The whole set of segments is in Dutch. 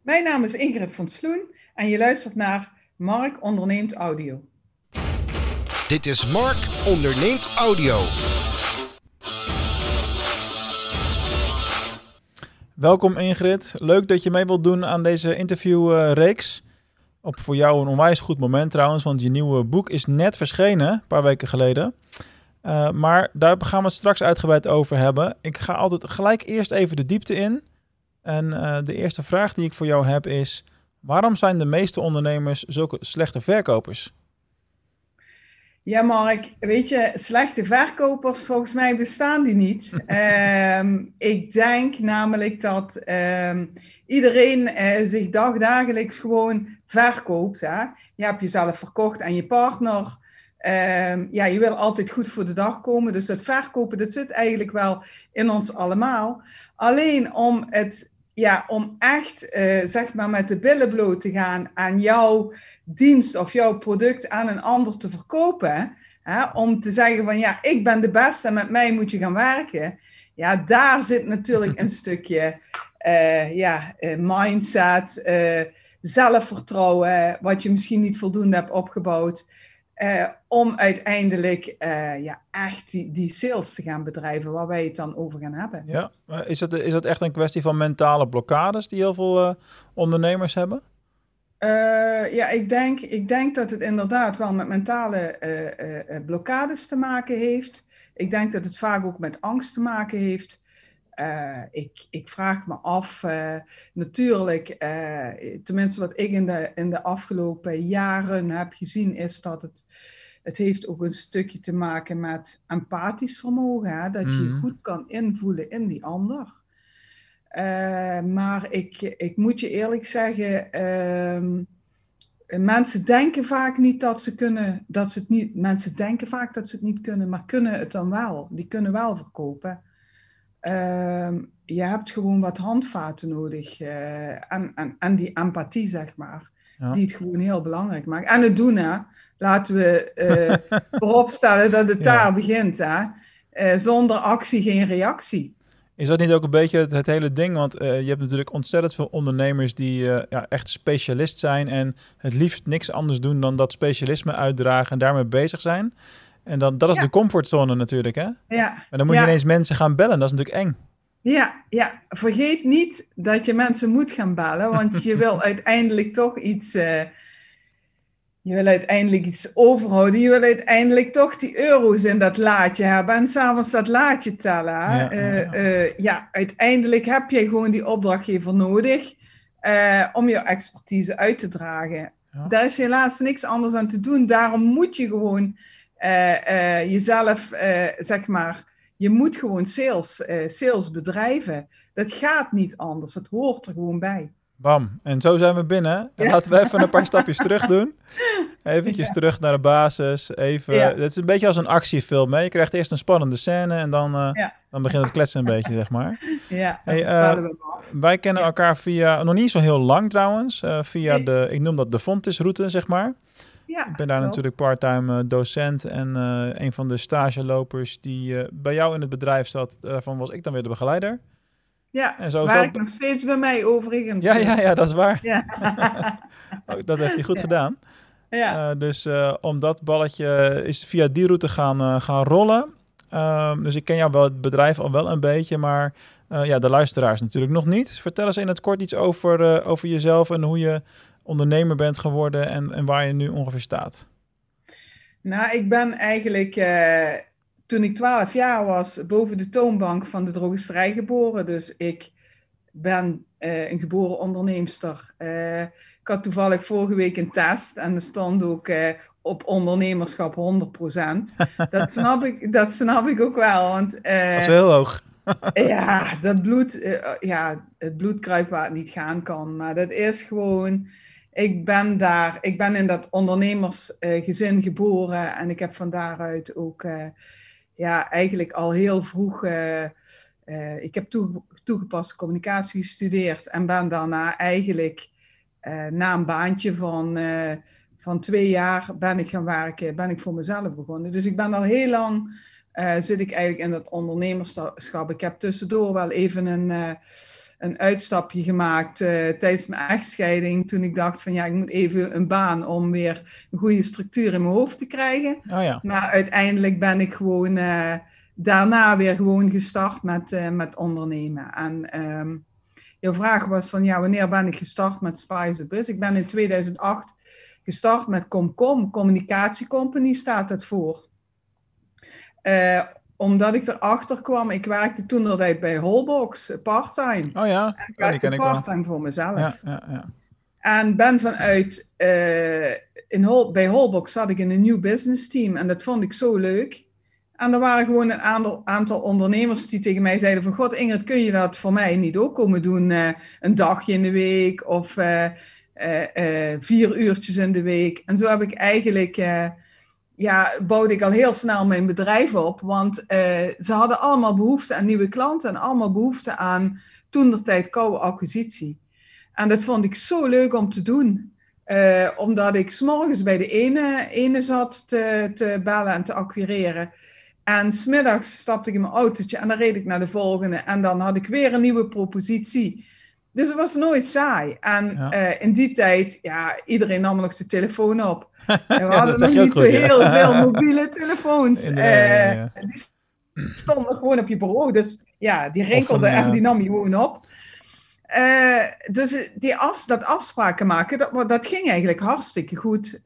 Mijn naam is Ingrid van Sloen en je luistert naar Mark Onderneemt Audio. Dit is Mark Onderneemt Audio. Welkom Ingrid, leuk dat je mee wilt doen aan deze interviewreeks. Op voor jou een onwijs goed moment trouwens, want je nieuwe boek is net verschenen, een paar weken geleden. Uh, maar daar gaan we het straks uitgebreid over hebben. Ik ga altijd gelijk eerst even de diepte in. En uh, de eerste vraag die ik voor jou heb is: waarom zijn de meeste ondernemers zulke slechte verkopers? Ja, Mark, weet je, slechte verkopers, volgens mij bestaan die niet. um, ik denk namelijk dat um, iedereen uh, zich dagdagelijks gewoon verkoopt. Hè? Je hebt jezelf verkocht aan je partner. Um, ja, je wil altijd goed voor de dag komen. Dus dat verkopen, dat zit eigenlijk wel in ons allemaal. Alleen om het, ja, om echt, uh, zeg maar, met de billen bloot te gaan aan jouw dienst of jouw product aan een ander te verkopen. Hè, om te zeggen van, ja, ik ben de beste en met mij moet je gaan werken. Ja, daar zit natuurlijk een stukje, uh, ja, mindset, zelfvertrouwen, wat je misschien niet voldoende hebt opgebouwd. Uh, om uiteindelijk uh, ja, echt die, die sales te gaan bedrijven waar wij het dan over gaan hebben. Ja, is dat, is dat echt een kwestie van mentale blokkades die heel veel uh, ondernemers hebben? ja, ik denk, ik denk dat het inderdaad wel met mentale blokkades te maken heeft. Ik denk dat het vaak ook met angst te maken heeft. Uh, ik, ik, vraag me af, uh, natuurlijk, uh, tenminste wat ik in de, in de afgelopen jaren heb gezien, is dat het, het heeft ook een stukje te maken met empathisch vermogen. Hè? Dat je Mhm. goed kan invoelen in die ander. maar ik, ik moet je eerlijk zeggen, ehm, mensen denken vaak niet dat ze kunnen, dat ze het niet, mensen denken vaak dat ze het niet kunnen, maar kunnen het dan wel. Die kunnen wel verkopen. Ehm, je hebt gewoon wat handvaten nodig uh, en, en, en die empathie, zeg maar, Ja. die het gewoon heel belangrijk maakt. En het doen, hè. Laten we uh, vooropstellen dat het Ja. daar begint, hè. Uh, zonder actie geen reactie. Is dat niet ook een beetje het, het hele ding? Want eh, je hebt natuurlijk ontzettend veel ondernemers die eh, ja, echt specialist zijn en het liefst niks anders doen dan dat specialisme uitdragen en daarmee bezig zijn. En dan, dat is Ja. de comfortzone natuurlijk, hè? Ja, En dan moet je ineens mensen gaan bellen, dat is natuurlijk eng. ja, ja. Vergeet niet dat je mensen moet gaan bellen, want je wil uiteindelijk toch iets... eh, je wil uiteindelijk iets overhouden. Je wil uiteindelijk toch die euro's in dat laadje hebben. En s'avonds dat laadje tellen. Ja, Eh, ja. eh, ja, uiteindelijk heb je gewoon die opdrachtgever nodig. om jouw expertise uit te dragen. Ja. Daar is helaas niks anders aan te doen. Daarom moet je gewoon jezelf, eh, zeg maar, je moet gewoon sales, eh, sales bedrijven. Dat gaat niet anders. Het hoort er gewoon bij. Bam. En zo zijn we binnen. En Ja. laten we even een paar stapjes terug doen. Eventjes terug naar de basis. Even, Ja. Het is een beetje als een actiefilm. Hè? Je krijgt eerst een spannende scène en dan, eh, dan begint het kletsen een beetje, zeg maar. Ja, Hey, eh. Wij kennen elkaar via, nog niet zo heel lang trouwens, eh, via Nee. de, ik noem dat de Fontis-route, zeg maar. Ja, Ik ben daar klopt. natuurlijk parttime eh, docent en eh, een van de stagelopers die eh, bij jou in het bedrijf zat, daarvan was ik dan weer de begeleider. Ja, En zo dat- nog steeds bij mij overigens. Ja, ja, ja, dat is waar. Ja, Oh, dat heeft hij goed Ja. gedaan. ja. Dus om dat balletje is via die route gaan, gaan rollen. Ehm, dus ik ken jou wel het bedrijf al wel een beetje, maar ja, de luisteraars natuurlijk nog niet. Vertel eens in het kort iets over, over jezelf en hoe je ondernemer bent geworden en, en waar je nu ongeveer staat. Nou, ik ben eigenlijk uh, toen ik 12 jaar was boven de toonbank van de drogisterij geboren. Dus ik ben uh, een geboren onderneemster. Uh, ik had toevallig vorige week een test en er stond ook op ondernemerschap 100%. dat, snap ik, dat snap ik ook wel. Want, dat is heel hoog. ja, dat bloed, ja, het bloed kruipt waar het niet gaan kan. Maar dat is gewoon. Ik ben daar, ik ben in dat ondernemersgezin uh, geboren en ik heb van daaruit ook, uh, ja, eigenlijk al heel vroeg. Uh, ik heb toe, toegepaste communicatie gestudeerd en ben daarna eigenlijk na een baantje van, van twee jaar ben ik gaan werken, ben ik voor mezelf begonnen. Dus ik ben al heel lang, zit ik eigenlijk in dat ondernemerschap. Ik heb tussendoor wel even een, een uitstapje gemaakt uh, tijdens mijn echtscheiding. Toen ik dacht van ja, ik moet even een baan om weer een goede structuur in mijn hoofd te krijgen. Oh ja. Maar uiteindelijk ben ik gewoon uh, daarna weer gewoon gestart met, uh, met ondernemen. En um, jouw vraag was van ja, wanneer ben ik gestart met Spice Bus? Ik ben in 2008 gestart met Comcom, communicatiecompany staat het voor. Omdat ik erachter kwam, ik werkte toen altijd bij Holbox, part-time. Oh ja, en ik werkte part-time voor mezelf. Ja, ja, ja. En ben vanuit, uh, in Hol bij Holbox zat ik in een nieuw business team en dat vond ik zo leuk. En er waren gewoon een aantal, aantal ondernemers die tegen mij zeiden van... God Ingrid, kun je dat voor mij niet ook komen doen? Uh, een dagje in de week of uh, vier uurtjes in de week. En zo heb ik eigenlijk ja, bouwde ik al heel snel mijn bedrijf op. Want uh, ze hadden allemaal behoefte aan nieuwe klanten en allemaal behoefte aan toen de tijd koude acquisitie. En dat vond ik zo leuk om te doen. Uh, omdat ik s'morgens bij de ene, ene zat te, te bellen en te acquireren. En smiddags stapte ik in mijn autootje en dan reed ik naar de volgende. En dan had ik weer een nieuwe propositie. Dus het was nooit saai. En ja. uh, in die tijd, ja, iedereen nam nog de telefoon op. En we hadden nog niet zo heel veel mobiele telefoons. Uh, die stonden gewoon op je bureau. Dus ja, die rinkelden en die nam je gewoon op. Uh, dus die af, dat afspraken maken, dat, dat ging eigenlijk hartstikke goed.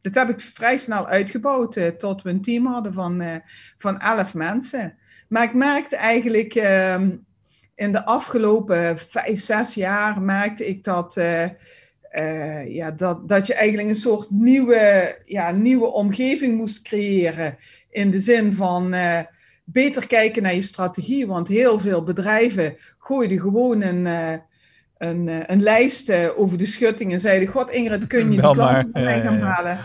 dat heb ik vrij snel uitgebouwd tot we een team hadden van, van elf mensen. Maar ik merkte eigenlijk ehm, in de afgelopen vijf, zes jaar merkte ik dat, uh, uh, ja, dat, dat je eigenlijk een soort nieuwe, ja, nieuwe omgeving moest creëren. In de zin van uh, beter kijken naar je strategie. Want heel veel bedrijven gooiden gewoon een, een, een lijst over de schutting en zeiden: God, Ingrid, kun je die klanten voor mij gaan halen?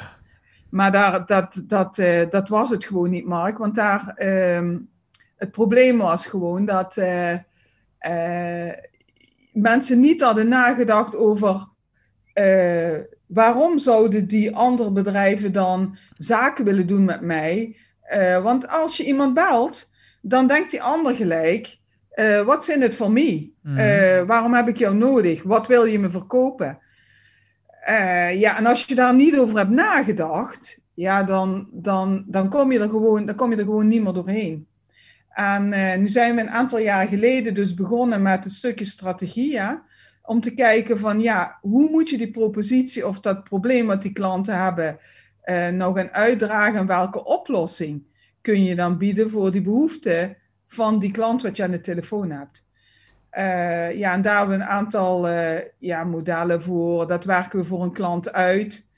Maar daar, dat, dat, dat was het gewoon niet, Mark. Want daar, ehm, het probleem was gewoon dat uh, mensen niet hadden nagedacht over uh, waarom zouden die andere bedrijven dan zaken willen doen met mij. Uh, want als je iemand belt, dan denkt die ander gelijk, wat in het voor mij? Waarom heb ik jou nodig? Wat wil je me verkopen? ja, en als je daar niet over hebt nagedacht, ja, dan, dan, dan, kom, je er gewoon, dan kom je er gewoon niet meer doorheen. En uh, nu zijn we een aantal jaar geleden dus begonnen met een stukje strategie, om te kijken van ja, hoe moet je die propositie of dat probleem wat die klanten hebben uh, nou gaan uitdragen en welke oplossing kun je dan bieden voor die behoefte van die klant wat je aan de telefoon hebt. Uh, ja, en daar hebben we een aantal ja, modellen voor. Dat werken we voor een klant uit.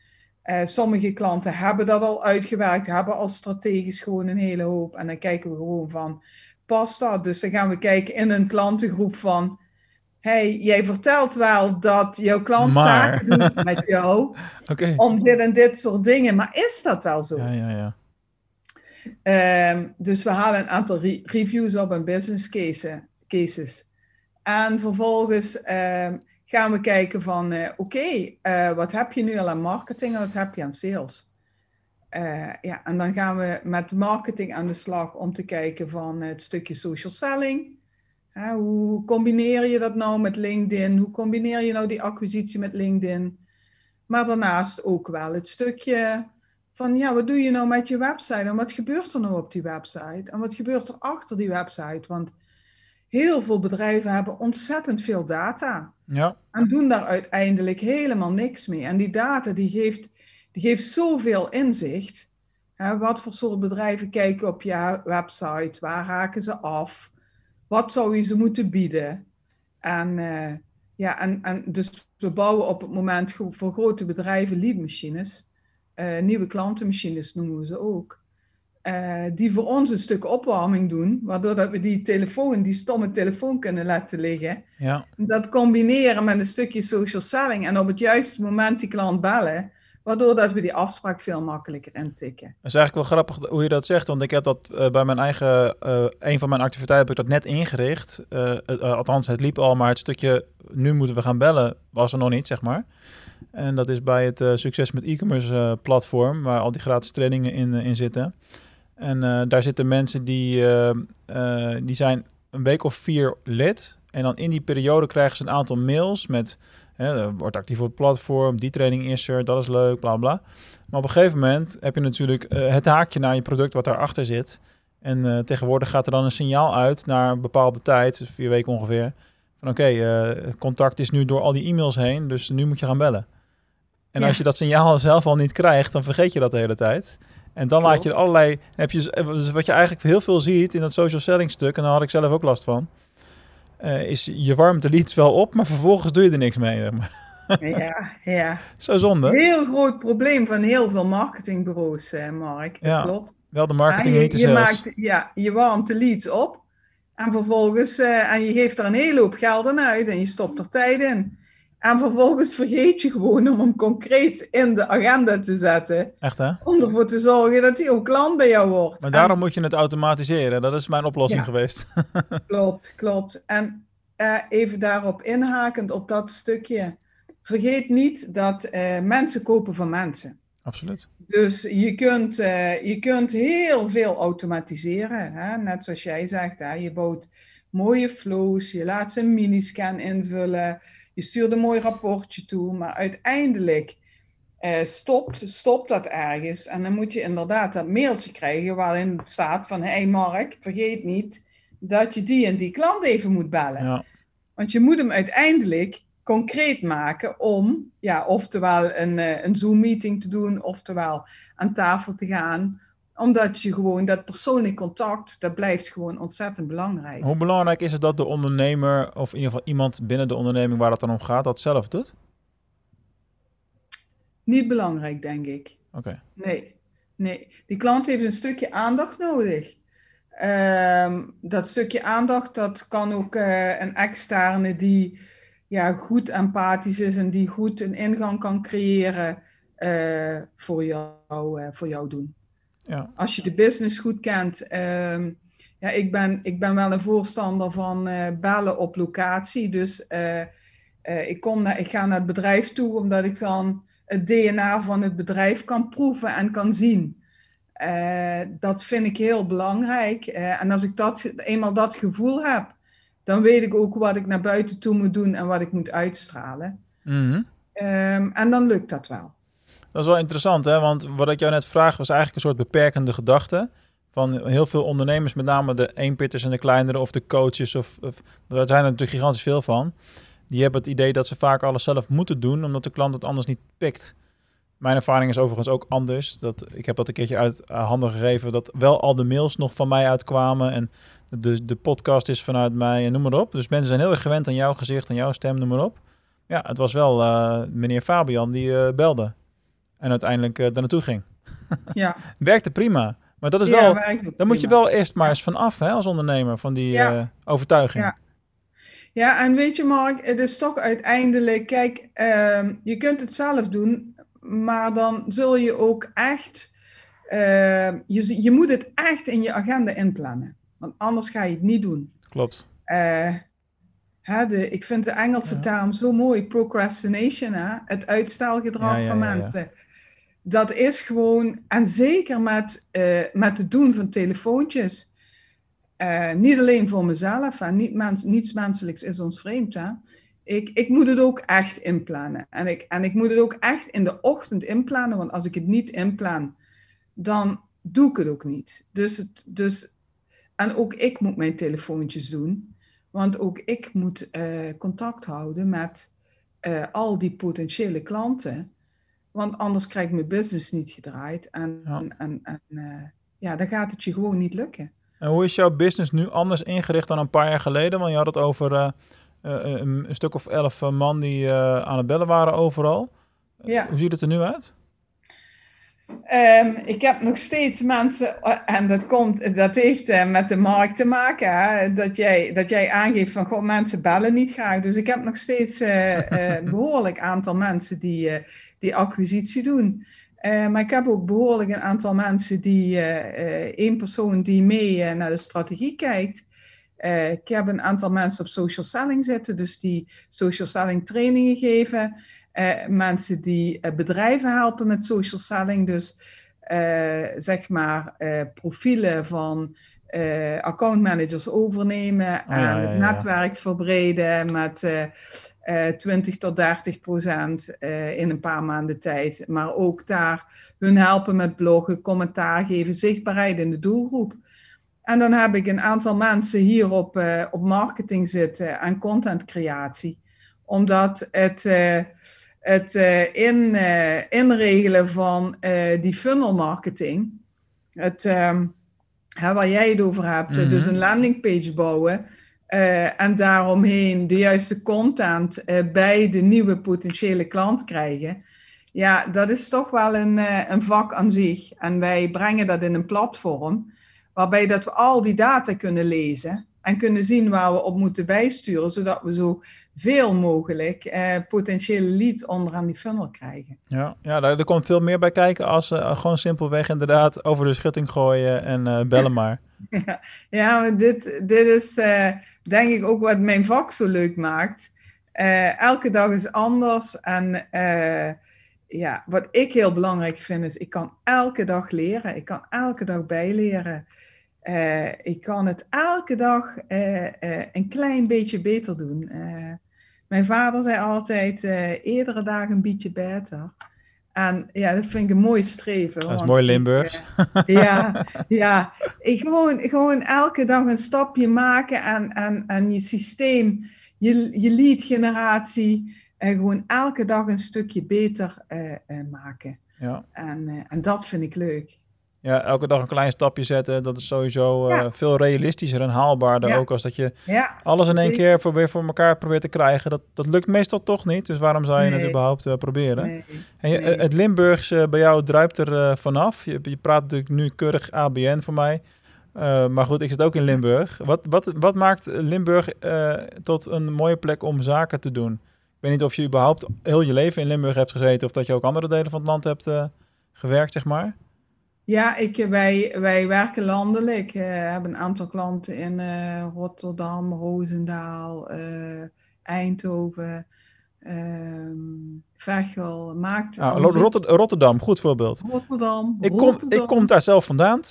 Uh, sommige klanten hebben dat al uitgewerkt, hebben al strategisch gewoon een hele hoop. En dan kijken we gewoon van, past dat? Dus dan gaan we kijken in een klantengroep van, hey, jij vertelt wel dat jouw klant maar. zaken doet met jou, okay. om dit en dit soort dingen. Maar is dat wel zo? Ja, ja, ja. Um, dus we halen een aantal re reviews op en business case, cases. En vervolgens um, gaan we kijken van, uh, oké, uh, wat heb je nu al aan marketing en wat heb je aan sales? Uh, ja, en dan gaan we met marketing aan de slag om te kijken van het stukje social selling. hoe combineer je dat nou met LinkedIn? Hoe combineer je nou die acquisitie met LinkedIn? Maar daarnaast ook wel het stukje van, ja, wat doe je nou met je website? En wat gebeurt er nou op die website? En wat gebeurt er achter die website? Want heel veel bedrijven hebben ontzettend veel data. Ja. En doen daar uiteindelijk helemaal niks mee. En die data die geeft, die geeft zoveel inzicht. Hè, wat voor soort bedrijven kijken op je website? Waar haken ze af? Wat zou je ze moeten bieden? En, uh, ja, en, en dus we bouwen op het moment voor grote bedrijven leadmachines. Uh, nieuwe klantenmachines noemen we ze ook. Uh, die voor ons een stuk opwarming doen, waardoor dat we die telefoon, die stomme telefoon kunnen laten liggen. Ja. Dat combineren met een stukje social selling en op het juiste moment die klant bellen, waardoor dat we die afspraak veel makkelijker intikken. Dat is eigenlijk wel grappig hoe je dat zegt, want ik heb dat uh, bij mijn eigen, uh, een van mijn activiteiten heb ik dat net ingericht. althans, het liep al, maar het stukje nu moeten we gaan bellen was er nog niet, zeg maar. En dat is bij het succes met e-commerce platform, waar al die gratis trainingen in, in zitten. En uh, daar zitten mensen die, uh, uh, die zijn een week of vier lid. En dan in die periode krijgen ze een aantal mails met... Hè, wordt actief op het platform, die training is er, dat is leuk, bla bla. Maar op een gegeven moment heb je natuurlijk het haakje naar je product wat daarachter zit. En tegenwoordig gaat er dan een signaal uit naar een bepaalde tijd, dus vier weken ongeveer. Van oké, okay, contact is nu door al die e-mails heen, dus nu moet je gaan bellen. En ja. als je dat signaal zelf al niet krijgt, dan vergeet je dat de hele tijd. En dan Klopt. laat je allerlei. Heb je, dus wat je eigenlijk heel veel ziet in dat social selling stuk, en daar had ik zelf ook last van. Uh, is je warmt de leads wel op, maar vervolgens doe je er niks mee. Ja, ja. Zo zonde. Heel groot probleem van heel veel marketingbureaus, eh, Mark. Ja, klopt. Wel de marketing, ja, je, niet de je sales. Maakt, ja, je warmt de leads op. En vervolgens, uh, en je geeft er een hele hoop geld aan uit en je stopt er tijd in. En vervolgens vergeet je gewoon om hem concreet in de agenda te zetten. Echt hè? Om ervoor te zorgen dat hij ook klant bij jou wordt. Maar daarom en, moet je het automatiseren. Dat is mijn oplossing Ja. geweest. klopt, klopt. En uh, even daarop inhakend op dat stukje. Vergeet niet dat uh, mensen kopen van mensen. Absoluut. Dus je kunt, uh, je kunt heel veel automatiseren. Hè? Net zoals jij zegt, hè? je bouwt mooie flows, je laat ze een miniscan invullen, je stuurt een mooi rapportje toe, maar uiteindelijk uh, stopt, stopt dat ergens. En dan moet je inderdaad dat mailtje krijgen waarin staat van, hé hey Mark, vergeet niet dat je die en die klant even moet bellen. Ja. Want je moet hem uiteindelijk concreet maken om, ja, oftewel een, uh, een Zoom-meeting te doen, oftewel aan tafel te gaan. Omdat je gewoon dat persoonlijk contact, dat blijft gewoon ontzettend belangrijk. Hoe belangrijk is het dat de ondernemer, of in ieder geval iemand binnen de onderneming waar het dan om gaat, dat zelf doet? Niet belangrijk, denk ik. Oké. Okay. Nee, nee. Die klant heeft een stukje aandacht nodig. Um, dat stukje aandacht, dat kan ook uh, een externe die ja, goed empathisch is en die goed een ingang kan creëren uh, voor, jou, uh, voor jou doen. Ja. Als je de business goed kent. Um, ja, ik, ben, ik ben wel een voorstander van uh, bellen op locatie. Dus ik, kom naar, ik ga naar het bedrijf toe omdat ik dan het DNA van het bedrijf kan proeven en kan zien. Dat vind ik heel belangrijk. En als ik dat, eenmaal dat gevoel heb, dan weet ik ook wat ik naar buiten toe moet doen en wat ik moet uitstralen. Mm -hmm. um, en dan lukt dat wel. Dat is wel interessant, hè? want wat ik jou net vraag was eigenlijk een soort beperkende gedachte. Van heel veel ondernemers, met name de eenpitters en de kleinere of de coaches, of, of daar zijn er natuurlijk gigantisch veel van. Die hebben het idee dat ze vaak alles zelf moeten doen, omdat de klant het anders niet pikt. Mijn ervaring is overigens ook anders. Dat, ik heb dat een keertje uit handen gegeven dat wel al de mails nog van mij uitkwamen. En de, de podcast is vanuit mij en noem maar op. Dus mensen zijn heel erg gewend aan jouw gezicht en jouw stem, noem maar op. Ja, het was wel uh, meneer Fabian die uh, belde. En uiteindelijk uh, daar naartoe ging. Ja. Werkte prima. Maar dat is ja, wel, daar daar moet je wel eerst maar eens van af hè, als ondernemer, van die ja. overtuiging. Ja. Ja, en weet je Mark, het is toch uiteindelijk, kijk, uh, je kunt het zelf doen, maar dan zul je ook echt, uh, je, je moet het echt in je agenda inplannen. Want anders ga je het niet doen. Klopt. Hè, de, ik vind de Engelse ja. term zo mooi, procrastination, hè? het uitstelgedrag van mensen. Dat is gewoon, en zeker met, uh, met het doen van telefoontjes. niet alleen voor mezelf, en niet mens, niets menselijks is ons vreemd. Hè? Ik, ik moet het ook echt inplannen. En ik, en ik moet het ook echt in de ochtend inplannen, want als ik het niet inplan, dan doe ik het ook niet. Dus, het, dus en ook ik moet mijn telefoontjes doen, want ook ik moet uh, contact houden met al die potentiële klanten, want anders krijg ik mijn business niet gedraaid en, ja. en, en, en uh, ja, dan gaat het je gewoon niet lukken. En hoe is jouw business nu anders ingericht dan een paar jaar geleden? Want je had het over uh, een, een, stuk of elf man die uh, aan het bellen waren overal. Ja. Hoe ziet het er nu uit? Um, ik heb nog steeds mensen, en dat, komt, dat heeft uh, met de markt te maken, hè, dat, jij, dat jij aangeeft van goh, mensen bellen niet graag. Dus ik heb nog steeds een behoorlijk aantal mensen die, die acquisitie doen. Uh, maar ik heb ook behoorlijk een aantal mensen die, één persoon die mee naar de strategie kijkt. ik heb een aantal mensen op social selling zitten, dus die social selling trainingen geven. Mensen die bedrijven helpen met social selling, dus zeg maar profielen van accountmanagers overnemen Oh, en ja, ja, het netwerk verbreden met eh, eh, 20 tot 30 procent eh, in een paar maanden tijd. Maar ook daar hun helpen met bloggen, commentaar geven, zichtbaarheid in de doelgroep. En dan heb ik een aantal mensen hier op, eh, op marketing zitten en contentcreatie. Omdat het, eh, het eh, in, eh, inregelen van eh, die funnel marketing, het, hè, waar jij het over hebt, dus Mhm. een landingpage bouwen eh, en daaromheen de juiste content bij de nieuwe potentiële klant krijgen. Ja, dat is toch wel een, een vak aan zich. En wij brengen dat in een platform waarbij dat we al die data kunnen lezen en kunnen zien waar we op moeten bijsturen, zodat we zo veel mogelijk eh, potentiële leads onderaan die funnel krijgen. Ja, ja daar, er komt veel meer bij kijken als eh, gewoon simpelweg inderdaad over de schutting gooien en eh, bellen maar. Ja, ja maar dit, dit is eh, denk ik ook wat mijn vak zo leuk maakt. Elke dag is anders. En ja, wat ik heel belangrijk vind is, ik kan elke dag leren. Ik kan elke dag bijleren. Ik kan het elke dag een klein beetje beter doen. Eh, mijn vader zei altijd, eh iedere dag een beetje beter. En ja, dat vind ik een mooi streven. Dat is mooi ik, Limburgs. eh, ja, ja. Ik gewoon, gewoon elke dag een stapje maken en, en, en je systeem, je, je lead generatie, en gewoon elke dag een stukje beter eh, eh, maken. Ja. En, eh, en dat vind ik leuk. Ja, elke dag een klein stapje zetten, dat is sowieso eh, veel realistischer en haalbaarder Ja. ook als dat je Ja, alles in één keer probeert voor elkaar probeert te krijgen. Dat, dat lukt meestal toch niet, dus waarom zou je het überhaupt eh, proberen? nee. En je, Nee. het Limburgse bij jou druipt er eh, vanaf. Je, je praat natuurlijk nu keurig ABN voor mij. Maar goed, ik zit ook in Limburg. Wat, wat, wat maakt Limburg tot een mooie plek om zaken te doen? Ik weet niet of je überhaupt heel je leven in Limburg hebt gezeten... of dat je ook andere delen van het land hebt gewerkt, zeg maar. Ja, ik, wij, wij werken landelijk. We hebben een aantal klanten in eh, Rotterdam, Roosendaal, eh, Eindhoven, ehm Veghel, Maakt. Ah, Ro- Rotter- Rotterdam, goed voorbeeld. Rotterdam. Ik kom, Rotterdam. ik kom daar zelf vandaan.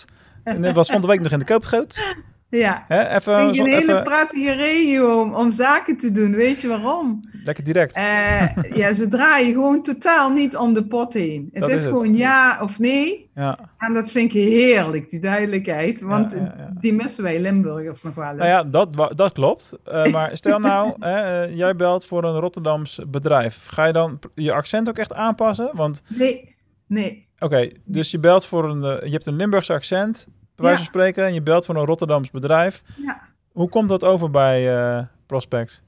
En was van de week nog in de koopgoot. Ja, Hè, ik even, een hele even prettige regio om, om zaken te doen. Weet je waarom? lekker direct. Eh, ja, ze draaien gewoon totaal niet om de pot heen. Het Dat is, het. gewoon ja of nee. Ja. En dat vind ik heerlijk, die duidelijkheid. Want Ja, ja, ja. die missen wij Limburgers nog wel eens. Nou ja, dat, dat klopt. Eh, maar stel nou, eh, jij belt voor een Rotterdams bedrijf. Ga je dan je accent ook echt aanpassen? Want, Nee, nee. oké, dus je belt voor een... je hebt een Limburgse accent, bij wijze van spreken. En je belt voor een Rotterdams bedrijf. Ja. Hoe komt dat over bij eh Prospect?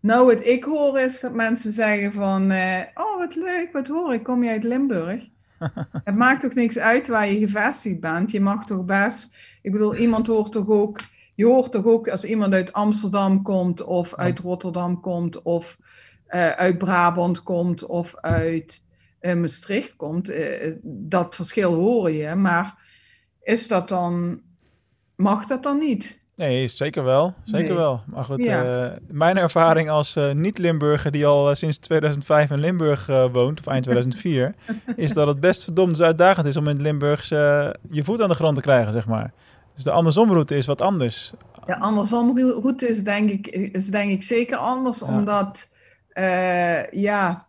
Nou, wat ik hoor is dat mensen zeggen van... eh, oh, wat leuk, wat hoor ik, kom je uit Limburg? het maakt toch niks uit waar je gevestigd bent? Je mag toch best... Ik bedoel, iemand hoort toch ook... Je hoort toch ook als iemand uit Amsterdam komt... of uit Rotterdam komt... of eh, uit Brabant komt... of uit Maastricht komt. dat verschil hoor je. Maar is dat dan... Mag dat dan niet? Nee, zeker wel. Zeker Nee. wel. Maar goed, Ja. eh, mijn ervaring als eh, niet-Limburger die al eh, sinds 2005 in Limburg eh, woont, of eind 2004, is dat het best verdomd uitdagend is om in het Limburgs eh, je voet aan de grond te krijgen, zeg maar. Dus de andersomroute is wat anders. Ja, andersom route is denk ik, is denk ik zeker anders, Ja. omdat eh, ja,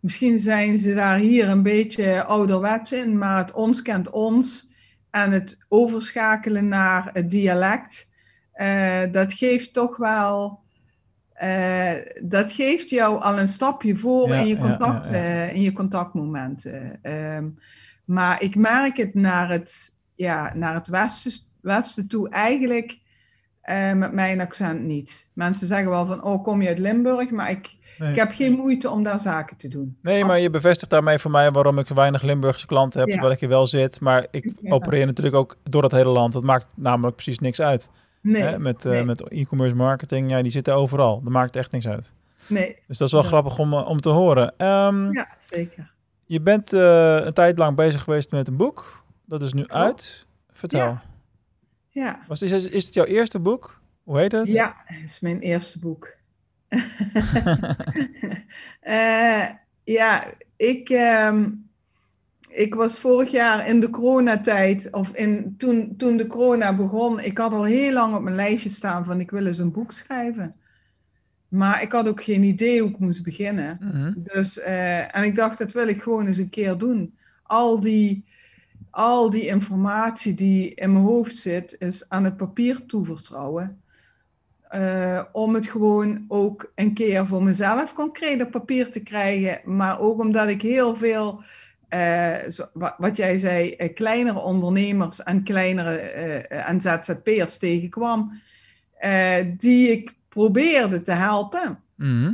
misschien zijn ze daar hier een beetje ouderwets in, maar het ons kent ons en het overschakelen naar het dialect, eh, dat geeft toch wel, eh, dat geeft jou al een stapje voor Ja, in, je contact, ja, ja. eh, in je contactmomenten. Ehm, maar ik merk het naar het, ja, naar het westen, westen toe eigenlijk eh, met mijn accent niet. Mensen zeggen wel van, oh, kom je uit Limburg? Maar ik, Nee. ik heb geen moeite om daar zaken te doen. Nee, maar je bevestigt daarmee voor mij waarom ik weinig Limburgse klanten heb, Ja. terwijl ik hier wel zit. Maar ik Ja. opereer natuurlijk ook door het hele land. Dat maakt namelijk precies niks uit. Nee, Hè? Met, eh, nee. met e-commerce marketing, ja, die zitten overal. Dat maakt echt niks uit. nee. Dus dat is wel Ja. grappig om, eh, om te horen. Ehm, Ja, zeker. Je bent een tijd lang bezig geweest met een boek. Dat is nu uit. Vertel. Ja. Was, is, is het jouw eerste boek? Hoe heet het? ja het is mijn eerste boek. Eh, ja, ik, ehm, ik was vorig jaar in de coronatijd, of in, toen, toen de corona begon, ik had al heel lang op mijn lijstje staan van ik wil eens een boek schrijven. Maar ik had ook geen idee hoe ik moest beginnen. Mhm. Dus, eh, en ik dacht, dat wil ik gewoon eens een keer doen. Al die, al die informatie die in mijn hoofd zit, is aan het papier toevertrouwen. Eh, om het gewoon ook een keer voor mezelf concreet op papier te krijgen. Maar ook omdat ik heel veel, eh, zo- wat jij zei, eh, kleinere ondernemers en kleinere en ZZP'ers tegenkwam. die ik probeerde te helpen. Mhm.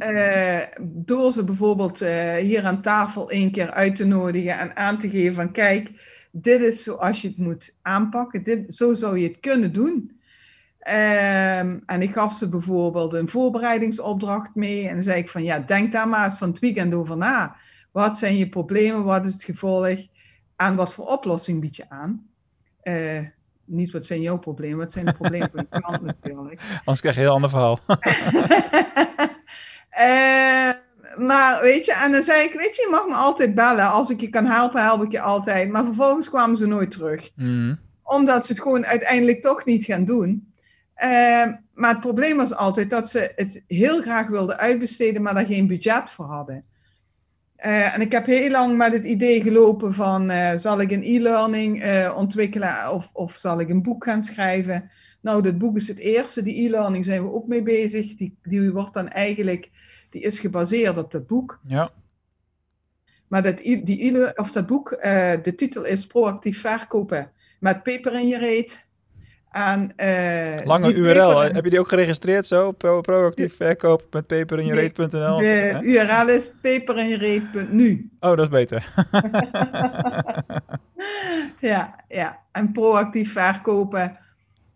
Door ze bijvoorbeeld hier aan tafel één keer uit te nodigen en aan te geven van kijk, dit is zoals je het moet aanpakken, dit, zo zou je het kunnen doen. Ehm, en ik gaf ze bijvoorbeeld een voorbereidingsopdracht mee en dan zei ik van ja, denk daar maar eens van het weekend over na. Wat zijn je problemen, wat is het gevolg en wat voor oplossing bied je aan? Eh, niet wat zijn jouw problemen, wat zijn de problemen van je klant natuurlijk. Anders krijg je een heel ander verhaal. Eh, maar weet je, en dan zei ik, weet je, je mag me altijd bellen. Als ik je kan helpen, help ik je altijd. Maar vervolgens kwamen ze nooit terug. Mhm. Omdat ze het gewoon uiteindelijk toch niet gaan doen. Eh, maar het probleem was altijd dat ze het heel graag wilden uitbesteden, maar daar geen budget voor hadden. Eh, en ik heb heel lang met het idee gelopen van, eh, zal ik een e-learning ontwikkelen of, of zal ik een boek gaan schrijven? Nou, dit boek is het eerste. Die e-learning zijn we ook mee bezig. Die, die wordt dan eigenlijk, die is gebaseerd op dat boek. Ja. Maar dat, die, of dat boek, eh, de titel is Proactief verkopen met peper in je reet. En, eh, Lange die URL. peper- Heb je die ook geregistreerd zo? Pro proactief verkoop met peperinjereet.nl? De Hè? URL is peperinjereet.nu. Oh, dat is beter. Ja, ja. En proactief verkopen,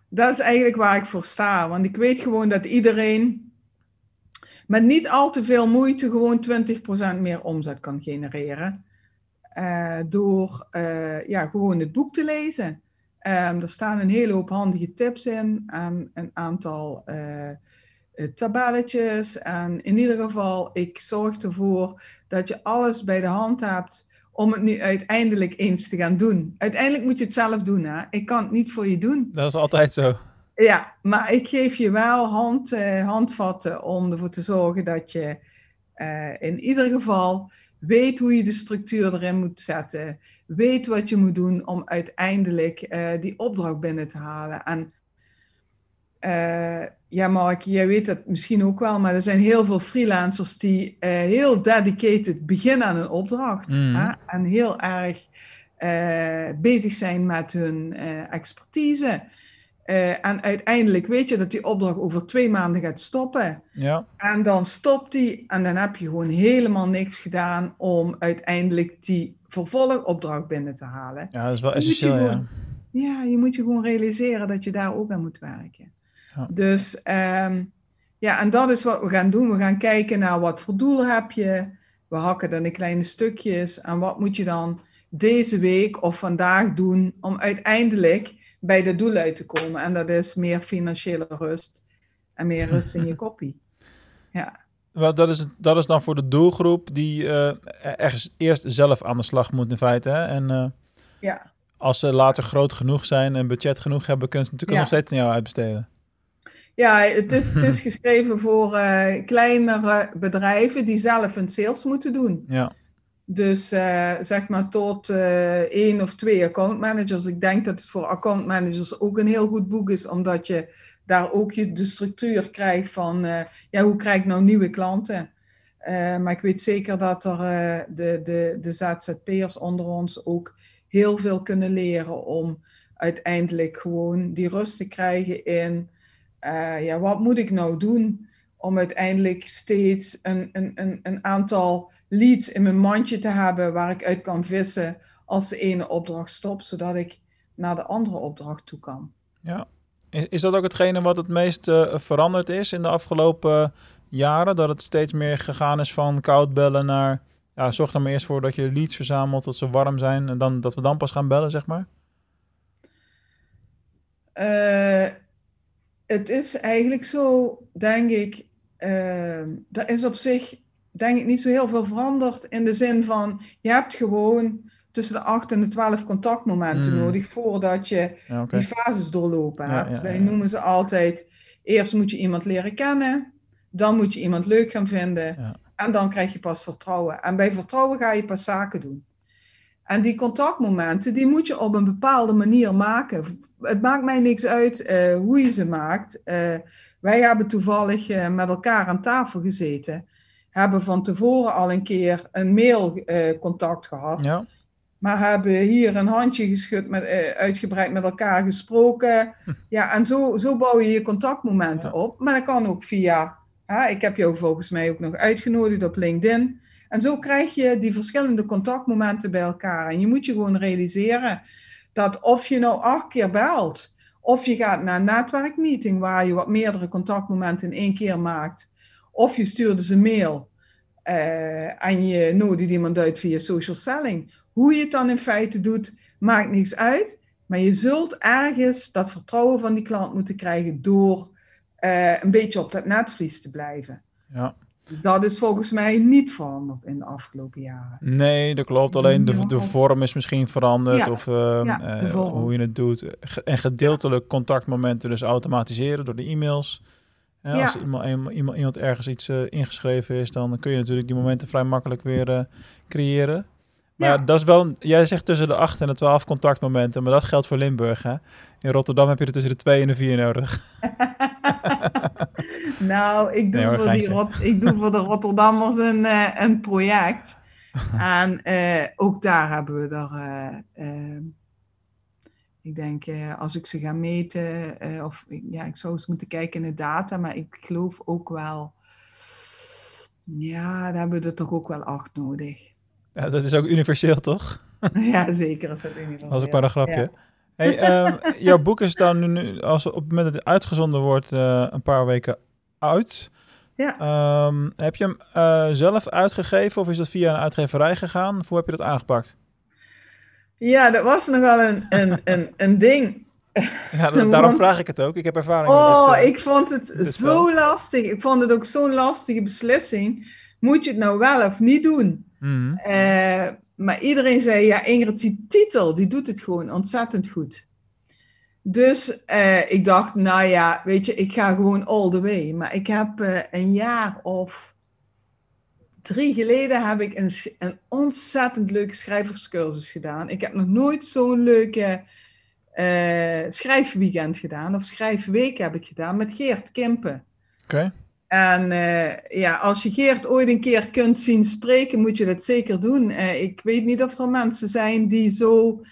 dat is eigenlijk waar ik voor sta. Want ik weet gewoon dat iedereen met niet al te veel moeite gewoon 20% meer omzet kan genereren. Eh, door eh, ja, gewoon het boek te lezen. Ehm, er staan een hele hoop handige tips in en een aantal eh, tabelletjes. En in ieder geval, ik zorg ervoor dat je alles bij de hand hebt om het nu uiteindelijk eens te gaan doen. Uiteindelijk moet je het zelf doen. Hè? Ik kan het niet voor je doen. Dat is altijd zo. Ja, maar ik geef je wel hand, eh, handvatten om ervoor te zorgen dat je eh, in ieder geval weet hoe je de structuur erin moet zetten. Weet wat je moet doen om uiteindelijk eh, die opdracht binnen te halen. En ja, Mark, jij weet dat misschien ook wel, maar er zijn heel veel freelancers die heel dedicated beginnen aan een opdracht. Mhm. hè, en heel erg bezig zijn met hun expertise. Eh, en uiteindelijk weet je dat die opdracht over twee maanden gaat stoppen. Ja. En dan stopt die en dan heb je gewoon helemaal niks gedaan om uiteindelijk die vervolgopdracht binnen te halen. ja, dat is wel essentieel, ja. gewoon- Ja, je moet je gewoon realiseren dat je daar ook aan moet werken. Ja. Dus ehm, ja, en dat is wat we gaan doen. We gaan kijken naar wat voor doel heb je. We hakken dan in kleine stukjes. En wat moet je dan deze week of vandaag doen om uiteindelijk bij dat doel uit te komen. En dat is meer financiële rust en meer rust in je koppie. Ja. Wel, dat, is, dat is dan voor de doelgroep die eh, ergens eerst zelf aan de slag moet in feite. Hè? En eh, Ja. als ze later groot genoeg zijn en budget genoeg hebben, kunnen ze natuurlijk Ja. nog steeds aan jou uitbesteden. Ja, het is, het is geschreven voor eh, kleinere bedrijven die zelf hun sales moeten doen. Ja, Dus eh, zeg maar tot eh, één of twee accountmanagers. Ik denk dat het voor accountmanagers ook een heel goed boek is, omdat je daar ook je, de structuur krijgt van eh, ja, hoe krijg ik nou nieuwe klanten. Maar ik weet zeker dat er de, de, de ZZP'ers onder ons ook heel veel kunnen leren om uiteindelijk gewoon die rust te krijgen in ja, wat moet ik nou doen om uiteindelijk steeds een, een, een, een aantal leads in mijn mandje te hebben waar ik uit kan vissen als de ene opdracht stopt, zodat ik naar de andere opdracht toe kan. ja. Is, dat ook hetgene wat het meest eh, veranderd is in de afgelopen jaren? Dat het steeds meer gegaan is van koud bellen naar... Ja, zorg er maar eerst voor dat je leads verzamelt, dat ze warm zijn... en dan, dat we dan pas gaan bellen, zeg maar? Eh, het is eigenlijk zo, denk ik, uh, er is op zich, denk ik, niet zo heel veel veranderd in de zin van, je hebt gewoon tussen de 8 en de 12 contactmomenten Hmm. nodig voordat je Ja, die fases doorlopen Ja, hebt. ja, Wij noemen ze altijd, eerst moet je iemand leren kennen, dan moet je iemand leuk gaan vinden en dan krijg je pas vertrouwen. En bij vertrouwen ga je pas zaken doen. En die contactmomenten, die moet je op een bepaalde manier maken. Het maakt mij niks uit eh, hoe je ze maakt. Eh, wij hebben toevallig eh, met elkaar aan tafel gezeten. Hebben van tevoren al een keer een mailcontact gehad. Ja, Maar hebben hier een handje geschud, met, eh, uitgebreid met elkaar gesproken. Ja, en zo, zo bouw je je contactmomenten Ja. op. Maar dat kan ook via, hè, ik heb jou volgens mij ook nog uitgenodigd op LinkedIn. En zo krijg je die verschillende contactmomenten bij elkaar. En je moet je gewoon realiseren dat of je nou acht keer belt, of je gaat naar een netwerkmeeting waar je wat meerdere contactmomenten in één keer maakt, of je stuurt dus een mail eh, en je nodigt iemand uit via social selling. Hoe je het dan in feite doet, maakt niks uit. Maar je zult ergens dat vertrouwen van die klant moeten krijgen door eh, een beetje op dat netvlies te blijven. ja. Dat is volgens mij niet veranderd in de afgelopen jaren. Nee, dat klopt. Alleen de, vorm is misschien veranderd. Ja. Of eh, Ja, hoe je het doet. En gedeeltelijk contactmomenten dus automatiseren door de e-mails. Ja, Ja. Als iemand, iemand, iemand ergens iets eh, ingeschreven is, dan kun je natuurlijk die momenten vrij makkelijk weer eh, creëren. Maar Ja. dat is wel, een- jij zegt tussen de 8 en de 12 contactmomenten, maar dat geldt voor Limburg. Hè? In Rotterdam heb je er tussen de 2 en de 4 nodig. Nou, ik doe, Nee hoor, voor, die. Rot- ik doe voor de Rotterdammers een, eh, een project. En ook daar hebben we er, ik denk, eh, als ik ze ga meten, eh, of ik- ja, ik zou eens moeten kijken in de data, maar ik geloof ook wel, ja, daar hebben we er toch ook wel acht nodig. Ja, dat is ook universeel, toch? ja, zeker is dat universeel. Dat was ook maar een grapje. Ja. Hey, ehm, jouw boek is dan nu- als op het moment dat het uitgezonden wordt, eh, een paar weken uit. Ja. Ehm, heb je hem zelf uitgegeven of is dat via een uitgeverij gegaan? Of hoe heb je dat aangepakt? Ja, dat was nogal een, een, een, een ding. Ja, da- daarom vraag ik het ook. Ik heb ervaring Oh, met dit. eh, ik vond het zo lastig. Ik vond het ook zo'n lastige beslissing. Moet je het nou wel of niet doen? mhm. Eh, maar iedereen zei, ja, Ingrid, die titel, die doet het gewoon ontzettend goed. Dus eh, ik dacht, nou ja, weet je, ik ga gewoon all the way. Maar ik heb een jaar of drie geleden heb ik een, een ontzettend leuke schrijverscursus gedaan. Ik heb nog nooit zo'n leuke eh, schrijfweekend gedaan. Of schrijfweek heb ik gedaan met Geert Kimpen. Oké. En eh, ja, als je Geert ooit een keer kunt zien spreken, moet je dat zeker doen. Eh, ik weet niet of er mensen zijn die zo,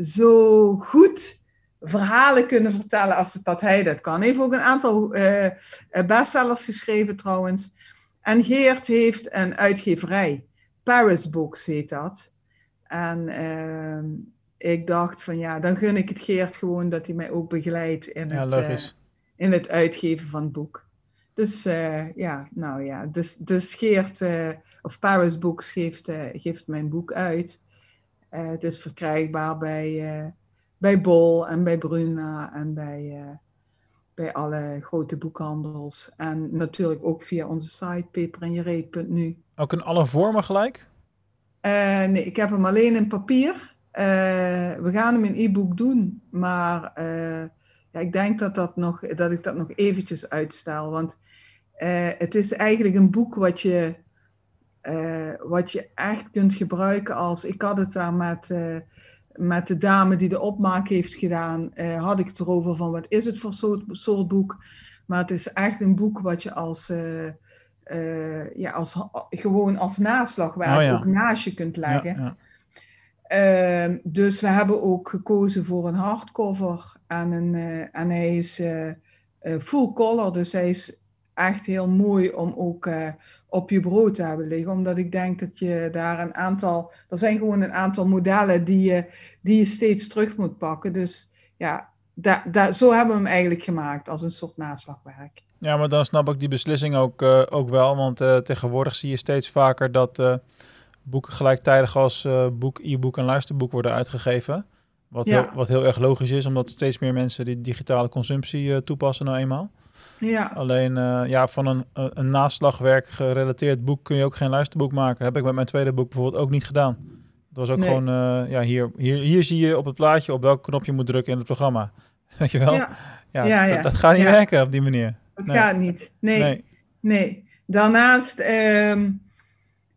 zo goed verhalen kunnen vertellen als het, dat hij dat kan. Hij heeft ook een aantal bestsellers geschreven trouwens. En Geert heeft een uitgeverij. Paris Books heet dat. En ehm, ik dacht van ja, dan gun ik het Geert gewoon dat hij mij ook begeleidt in Ja, het... eh, in het uitgeven van het boek. Dus eh, ja, nou ja, dus, dus Geert, eh, of Paris Books geeft, geeft mijn boek uit. Het is verkrijgbaar bij, bij Bol en bij Bruna en bij, bij alle grote boekhandels. En natuurlijk ook via onze site peperenjereed.nu. Ook in alle vormen gelijk? Eh, nee, ik heb hem alleen in papier. Eh, we gaan hem in e-book doen, maar eh, ja, ik denk dat, dat, nog, dat ik dat nog eventjes uitstel. Want het is eigenlijk een boek wat je, wat je echt kunt gebruiken als... Ik had het daar met, met de dame die de opmaak heeft gedaan, eh, had ik het erover van wat is het voor soort, soort boek. Maar het is echt een boek wat je als... eh, ja, als, gewoon als naslagwerk Oh ja. ook naast je kunt leggen. ja. Ehm, dus we hebben ook gekozen voor een hardcover. En, een, en hij is full color, dus hij is echt heel mooi om ook eh, op je bureau te hebben liggen. Omdat ik denk dat je daar een aantal... Er zijn gewoon een aantal modellen die je, die je steeds terug moet pakken. Dus ja, da, da, zo hebben we hem eigenlijk gemaakt als een soort naslagwerk. Ja, maar dan snap ik die beslissing ook, eh, ook wel. Want eh, tegenwoordig zie je steeds vaker dat boeken gelijktijdig als boek, e-book en luisterboek worden uitgegeven. Wat, Ja. heel, wat heel erg logisch is, omdat steeds meer mensen die digitale consumptie toepassen nou eenmaal. Ja, Alleen eh, ja, van een, een een naslagwerk gerelateerd boek kun je ook geen luisterboek maken. Heb ik met mijn tweede boek bijvoorbeeld ook niet gedaan. Dat was ook Nee. gewoon, eh, ja, hier, hier, hier zie je op het plaatje op welk knop je moet drukken in het programma. Weet je wel? Ja, Ja, Ja, dat, ja. dat gaat niet werken op die manier. dat Nee. gaat niet. Nee, nee. Nee. Daarnaast ehm,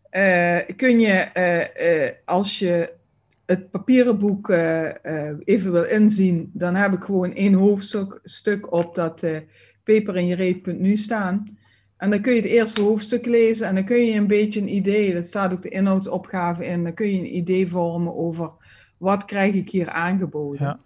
eh, kun je, eh, eh, als je het papieren boek eh, eh, even wil inzien, dan heb ik gewoon één hoofdstuk stuk op dat eh peperinjereet.nu staan. En dan kun je het eerste hoofdstuk lezen en dan kun je een beetje een idee, dat staat ook de inhoudsopgave in, dan kun je een idee vormen over wat krijg ik hier aangeboden. Ja.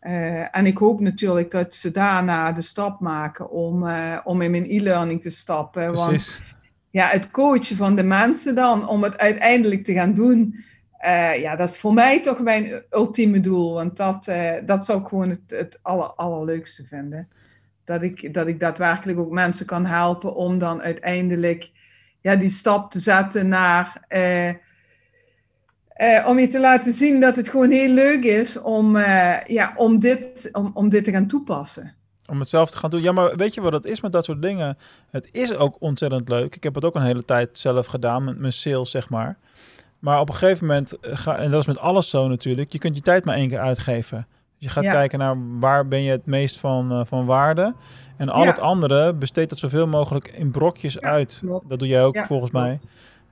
Eh, en ik hoop natuurlijk dat ze daarna de stap maken om, eh, om in mijn e-learning te stappen. Want Precies. ja, het coachen van de mensen dan, om het uiteindelijk te gaan doen, eh, ja, dat is voor mij toch mijn ultieme doel. Want dat, dat zou ik gewoon het, het aller, allerleukste vinden. Dat ik, dat ik daadwerkelijk ook mensen kan helpen om dan uiteindelijk ja, die stap te zetten naar... eh, eh, om je te laten zien dat het gewoon heel leuk is om, eh, ja, om, dit, om, om dit te gaan toepassen. Om het zelf te gaan doen. Ja, maar weet je wat het is met dat soort dingen? Het is ook ontzettend leuk. Ik heb het ook een hele tijd zelf gedaan met mijn sales, zeg maar. Maar op een gegeven moment, eh, ga, en dat is met alles zo natuurlijk, je kunt je tijd maar één keer uitgeven. Dus je gaat Ja. kijken naar waar ben je het meest van, eh, van waarde. En al Ja. het andere besteed dat zoveel mogelijk in brokjes Ja, uit. klopt. Dat doe jij ook volgens klopt. mij.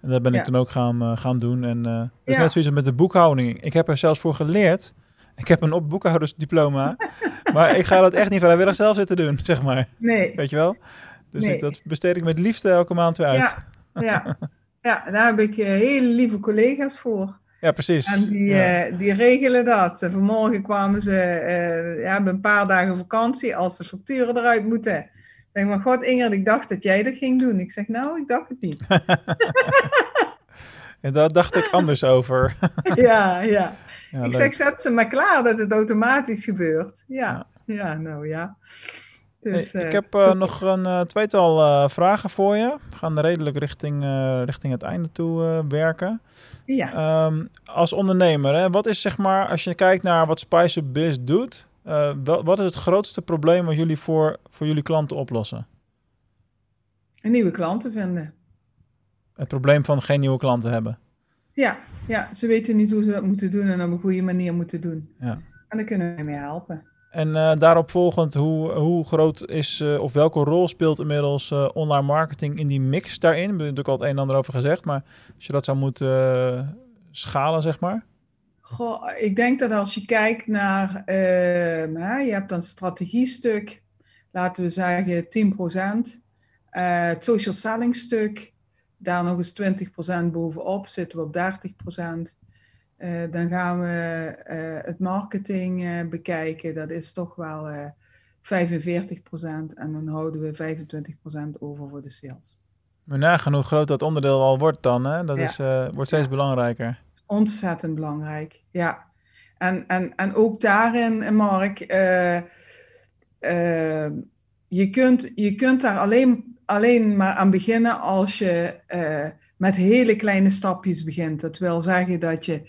En dat ben ik dan ook gaan, eh, gaan doen. En eh dat is net zoiets met de boekhouding. Ik heb er zelfs voor geleerd. Ik heb een op boekhoudersdiploma. maar ik ga dat echt niet vrijwillig zelf zitten doen, zeg maar. Nee, Weet je wel? Dus Nee. ik, dat besteed ik met liefde elke maand weer uit. Ja, Ja, daar heb ik hele lieve collega's voor. Precies. En die, Ja. eh, die regelen dat. En vanmorgen kwamen ze, eh ja, hebben een paar dagen vakantie als de facturen eruit moeten. Ik zeg maar, god Ingrid, ik dacht dat jij dat ging doen. Ik zeg, nou, ik dacht het niet. En daar dacht ik anders over. ja, ja. Ja, ik leuk. zeg, zet ze maar klaar dat het automatisch gebeurt. Ja, ja, nou ja. Dus, Hey, ik eh, heb eh, nog een eh, tweetal vragen voor je. We gaan redelijk richting, richting het einde toe werken. ja. Ehm, als ondernemer, hè, wat is zeg maar, als je kijkt naar wat Spice Biz doet, wel, wat is het grootste probleem wat jullie voor, voor jullie klanten oplossen? En nieuwe klanten vinden. Het probleem van geen nieuwe klanten hebben. Ja, ja, ze weten niet hoe ze dat moeten doen en op een goede manier moeten doen. Ja. En daar kunnen we mee helpen. En eh, daarop volgend, hoe, hoe groot is eh, of welke rol speelt inmiddels eh, online marketing in die mix daarin? Ik heb er natuurlijk al het een en ander over gezegd, maar als je dat zou moeten eh, schalen, zeg maar. Goh, ik denk dat als je kijkt naar, ehm, je hebt een strategiestuk, laten we zeggen 10%. Eh, het social selling stuk, daar nog eens 20% bovenop, zitten we op 30%. Eh, dan gaan we eh, het marketing eh, bekijken, dat is toch wel eh 45%. En dan houden we 25% over voor de sales. Maar nagaan hoe groot dat onderdeel al wordt dan, hè? dat Ja. is, wordt steeds Ja. belangrijker. Ontzettend belangrijk, ja. En, en, en ook daarin, Mark, je, kunt, je kunt daar alleen, alleen maar aan beginnen als je met hele kleine stapjes begint. Dat wil zeggen dat je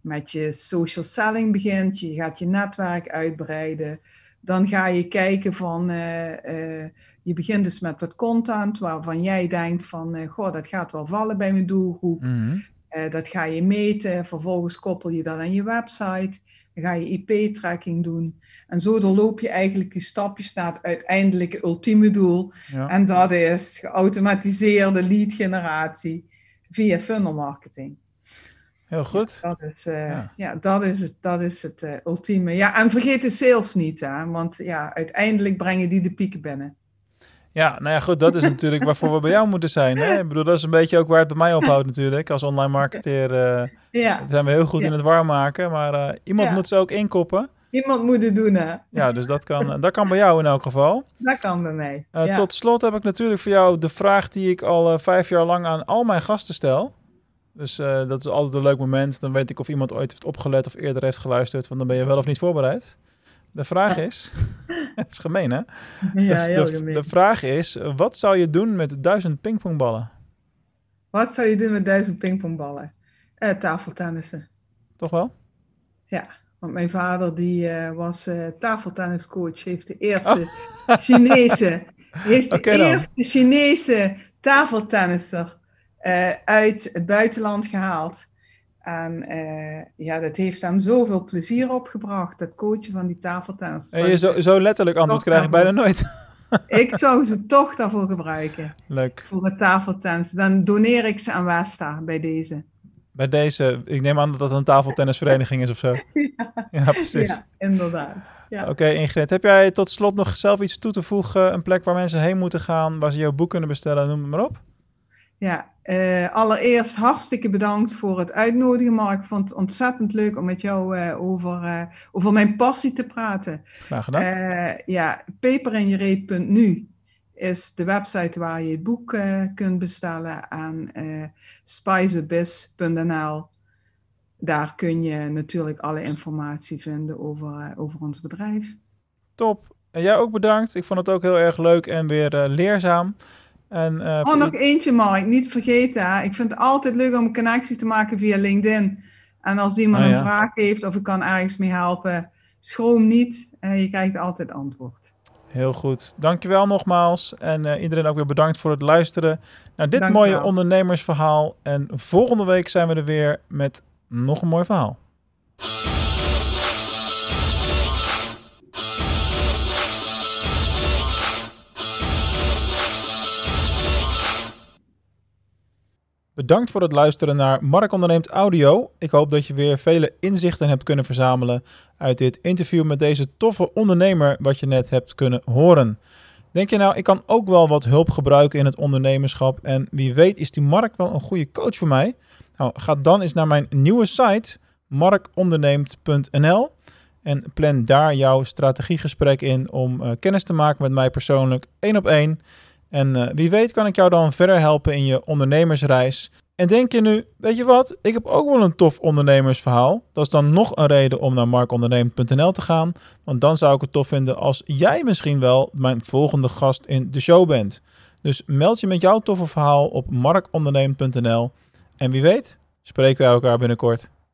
met je social selling begint, je gaat je netwerk uitbreiden. Dan ga je kijken van, eh, eh, je begint dus met wat content waarvan jij denkt van, eh, goh, dat gaat wel vallen bij mijn doelgroep. Mhm. Dat ga je meten, vervolgens koppel je dat aan je website. Dan ga je IP-tracking doen. En zo doorloop je eigenlijk die stapjes naar het uiteindelijke ultieme doel. Ja. En dat is geautomatiseerde lead generatie via funnel marketing. Heel goed. Dat is, eh, Ja. ja. dat is het, dat is het eh, ultieme. Ja, en vergeet de sales niet, hè? want ja, uiteindelijk brengen die de pieken binnen. Ja, nou ja, goed, dat is natuurlijk waarvoor we bij jou moeten zijn. Hè? Ik bedoel, dat is een beetje ook waar het bij mij ophoudt natuurlijk. Als online marketeer eh, Ja, zijn we heel goed Ja. in het warm maken, maar eh, iemand Ja. moet ze ook inkoppen. iemand moet het doen, hè? Ja, dus dat kan, dat kan bij jou in elk geval. Dat kan bij mij. Eh. Tot slot heb ik natuurlijk voor jou de vraag die ik al eh, vijf jaar lang aan al mijn gasten stel. Dus eh, dat is altijd een leuk moment. Dan weet ik of iemand ooit heeft opgelet of eerder heeft geluisterd, want dan ben je wel of niet voorbereid. De vraag is, dat is gemeen hè? ja, de, de, gemeen. de vraag is, wat zou je doen met duizend pingpongballen? Wat zou je doen met duizend pingpongballen? Eh, tafeltennissen. Toch wel? Want mijn vader die eh, was eh, tafeltenniscoach, heeft de eerste Chinese, heeft de dan. eerste Chinese tafeltennisser eh, uit het buitenland gehaald. En eh, ja, dat heeft hem zoveel plezier opgebracht, dat coachen van die tafeltennis. En je zo, zo letterlijk antwoord krijg ik bijna nooit. ik zou ze toch daarvoor gebruiken. Leuk. Voor het tafeltennis. Dan doneer ik ze aan Westa bij deze. Bij deze, ik neem aan dat dat een tafeltennisvereniging is of zo. Ja, ja precies. Ja, inderdaad. Ja. Oké, Ingrid. Heb jij tot slot nog zelf iets toe te voegen? Een plek waar mensen heen moeten gaan, waar ze jouw boek kunnen bestellen, noem het maar op. Ja, uh, allereerst hartstikke bedankt voor het uitnodigen, Mark. Ik vond het ontzettend leuk om met jou uh, over, uh, over mijn passie te praten. Graag gedaan. ja, peperinjereet.nu is de website waar je het boek kunt bestellen aan spiceabyss.nl. Daar kun je natuurlijk alle informatie vinden over, over ons bedrijf. Top. En jij ook bedankt. Ik vond het ook heel erg leuk en weer leerzaam. En, uh, oh, nog eentje, Mark. Niet vergeten. Ik vind het altijd leuk om connecties te maken via LinkedIn. En als iemand oh, een vraag heeft of ik kan ergens mee helpen, schroom niet. Uh, je krijgt altijd antwoord. Heel goed. Dankjewel nogmaals. En uh, iedereen ook weer bedankt voor het luisteren naar dit mooie ondernemersverhaal. En volgende week zijn we er weer met nog een mooi verhaal. Bedankt voor het luisteren naar Mark Onderneemt Audio. Ik hoop dat je weer vele inzichten hebt kunnen verzamelen uit dit interview met deze toffe ondernemer wat je net hebt kunnen horen. Denk je nou, ik kan ook wel wat hulp gebruiken in het ondernemerschap en wie weet is die Mark wel een goede coach voor mij? Nou, ga dan eens naar mijn nieuwe site markonderneemt.nl en plan daar jouw strategiegesprek in om uh, kennis te maken met mij persoonlijk één op één en uh, wie weet kan ik jou dan verder helpen in je ondernemersreis. En denk je nu, weet je wat, ik heb ook wel een tof ondernemersverhaal. Dat is dan nog een reden om naar markondernemen.nl te gaan. Want dan zou ik het tof vinden als jij misschien wel mijn volgende gast in de show bent. Dus meld je met jouw toffe verhaal op markondernemen.nl. En wie weet, spreken we elkaar binnenkort.